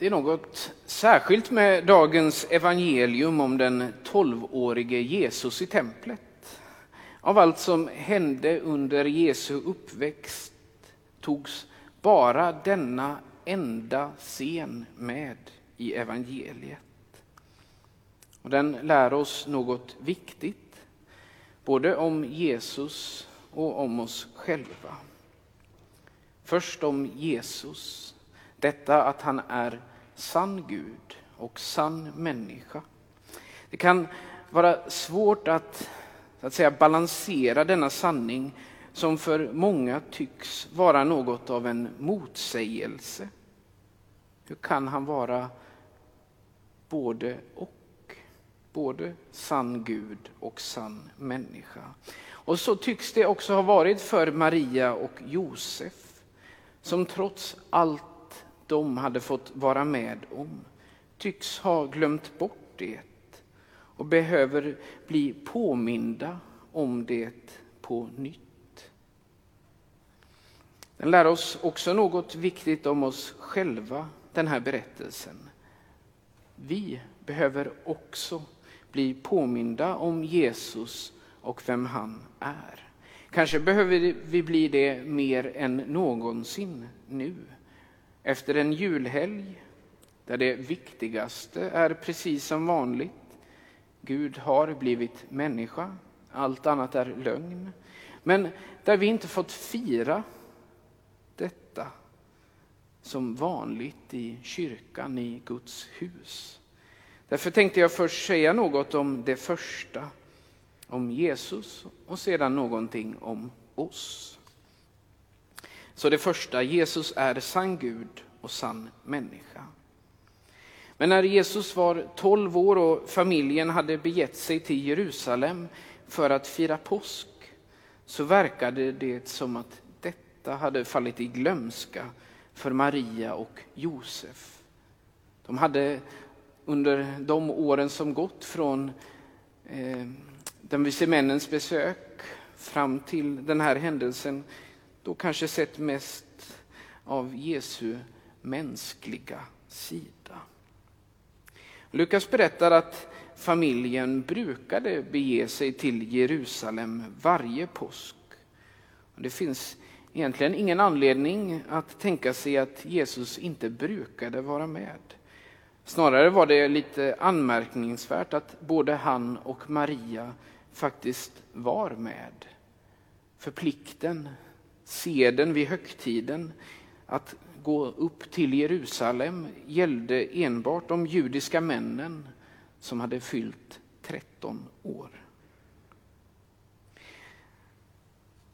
Det är något särskilt med dagens evangelium om den tolvårige Jesus i templet. Av allt som hände under Jesu uppväxt togs bara denna enda scen med i evangeliet. Och den lär oss något viktigt, både om Jesus och om oss själva. Först om Jesus, detta att han är sann Gud och sann människa. Det kan vara svårt att, så att säga, balansera denna sanning som för många tycks vara något av en motsägelse. Hur kan han vara både och? Både sann Gud och sann människa. Och så tycks det också ha varit för Maria och Josef som trots allt de hade fått vara med om tycks ha glömt bort det och behöver bli påminda om det på nytt. Den lär oss också något viktigt om oss själva, den här berättelsen. Vi behöver också bli påminda om Jesus och vem han är. Kanske behöver vi bli det mer än någonsin nu. Efter en julhelg där det viktigaste är precis som vanligt. Gud har blivit människa, allt annat är lögn. Men där vi inte fått fira detta som vanligt i kyrkan, i Guds hus. Därför tänkte jag först säga något om det första, om Jesus och sedan någonting om oss. Så det första, Jesus är sann Gud och sann människa. Men när Jesus var 12 år och familjen hade begett sig till Jerusalem för att fira påsk så verkade det som att detta hade fallit i glömska för Maria och Josef. De hade under de åren som gått från eh, den vise männens besök fram till den här händelsen och kanske sett mest av Jesu mänskliga sida. Lukas berättar att familjen brukade bege sig till Jerusalem varje påsk. Det finns egentligen ingen anledning att tänka sig att Jesus inte brukade vara med. Snarare var det lite anmärkningsvärt att både han och Maria faktiskt var med. För plikten seden vid högtiden att gå upp till Jerusalem gällde enbart de judiska männen som hade fyllt 13 år.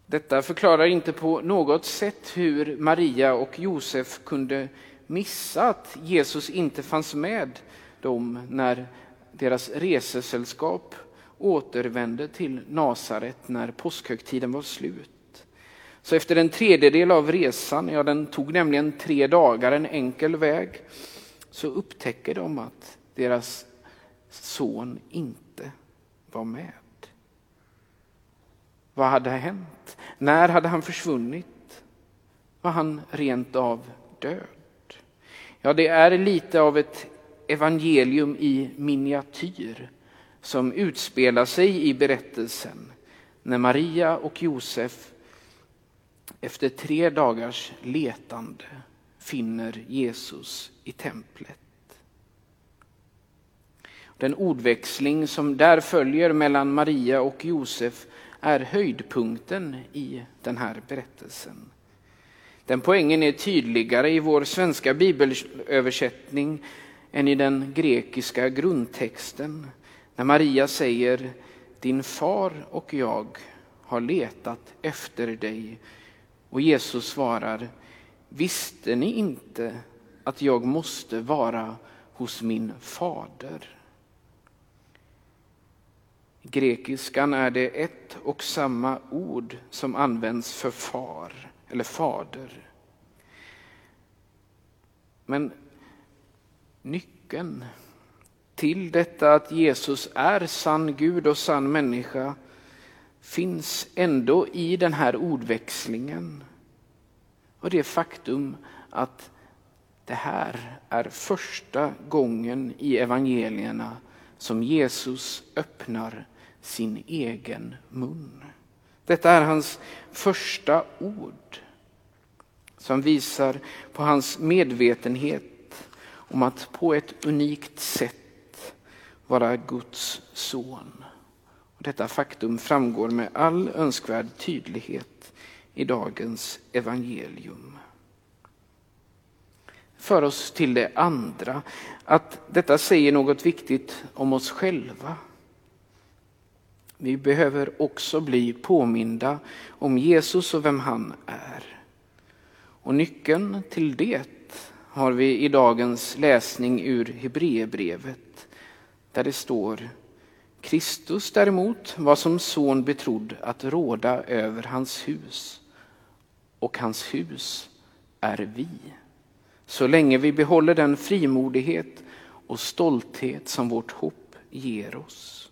Detta förklarar inte på något sätt hur Maria och Josef kunde missa att Jesus inte fanns med dem när deras resesällskap återvände till Nasaret när påskhögtiden var slut. Så efter en tredjedel av resan, ja den tog nämligen tre dagar, en enkel väg, så upptäcker de att deras son inte var med. Vad hade hänt? När hade han försvunnit? Var han rent av död? Ja, det är lite av ett evangelium i miniatyr som utspelar sig i berättelsen när Maria och Josef efter tre dagars letande finner Jesus i templet. Den ordväxling som där följer mellan Maria och Josef är höjdpunkten i den här berättelsen. Den poängen är tydligare i vår svenska bibelöversättning än i den grekiska grundtexten när Maria säger Din far och jag har letat efter dig och Jesus svarar, visste ni inte att jag måste vara hos min fader? I grekiskan är det ett och samma ord som används för far eller fader. Men nyckeln till detta att Jesus är sann Gud och sann människa finns ändå i den här ordväxlingen. Och det faktum att det här är första gången i evangelierna som Jesus öppnar sin egen mun. Detta är hans första ord som visar på hans medvetenhet om att på ett unikt sätt vara Guds son. Och detta faktum framgår med all önskvärd tydlighet i dagens evangelium. För oss till det andra, att detta säger något viktigt om oss själva. Vi behöver också bli påminda om Jesus och vem han är. Och nyckeln till det har vi i dagens läsning ur Hebreerbrevet där det står Kristus däremot var som son betrodd att råda över hans hus och hans hus är vi. Så länge vi behåller den frimodighet och stolthet som vårt hopp ger oss.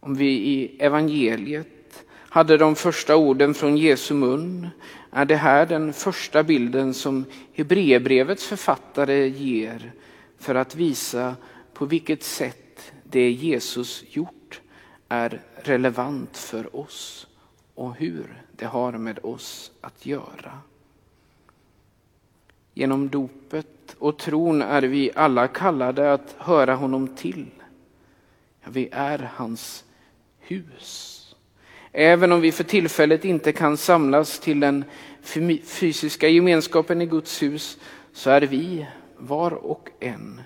Om vi i evangeliet hade de första orden från Jesu mun är det här den första bilden som Hebreerbrevets författare ger för att visa på vilket sätt det Jesus gjort är relevant för oss och hur det har med oss att göra. Genom dopet och tron är vi alla kallade att höra honom till. Ja, vi är hans hus. Även om vi för tillfället inte kan samlas till den fysiska gemenskapen i Guds hus så är vi var och en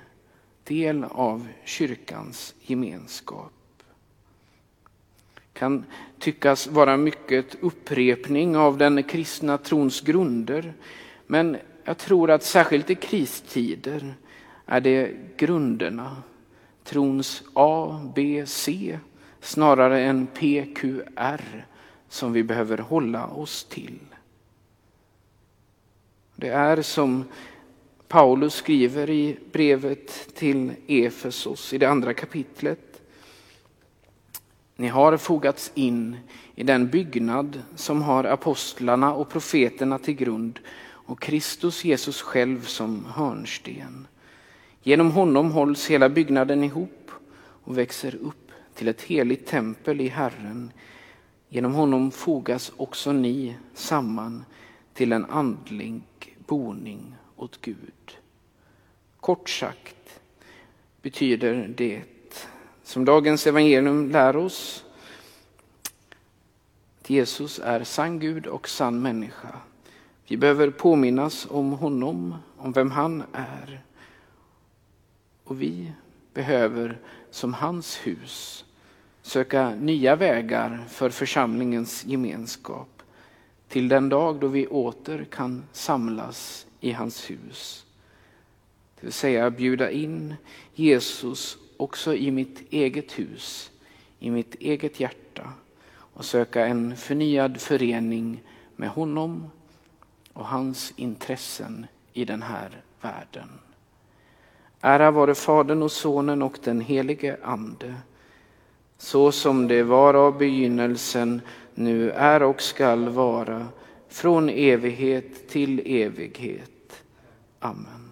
del av kyrkans gemenskap. Kan tyckas vara mycket upprepning av den kristna trons grunder men jag tror att särskilt i kristider är det grunderna, trons A, B, C snarare än PQR som vi behöver hålla oss till. Det är som Paulus skriver i brevet till Efesos i det andra kapitlet. Ni har fogats in i den byggnad som har apostlarna och profeterna till grund och Kristus Jesus själv som hörnsten. Genom honom hålls hela byggnaden ihop och växer upp till ett heligt tempel i Herren. Genom honom fogas också ni samman till en andlig boning åt Gud. Kort sagt betyder det som dagens evangelium lär oss att Jesus är sann Gud och sann människa. Vi behöver påminnas om honom, om vem han är. Och vi behöver som hans hus söka nya vägar för församlingens gemenskap till den dag då vi åter kan samlas i hans hus. Det vill säga bjuda in Jesus också i mitt eget hus, i mitt eget hjärta och söka en förnyad förening med honom och hans intressen i den här världen. Ära vare Fadern och Sonen och den helige Ande, så som det var av begynnelsen, nu är och skall vara, från evighet till evighet. Amen.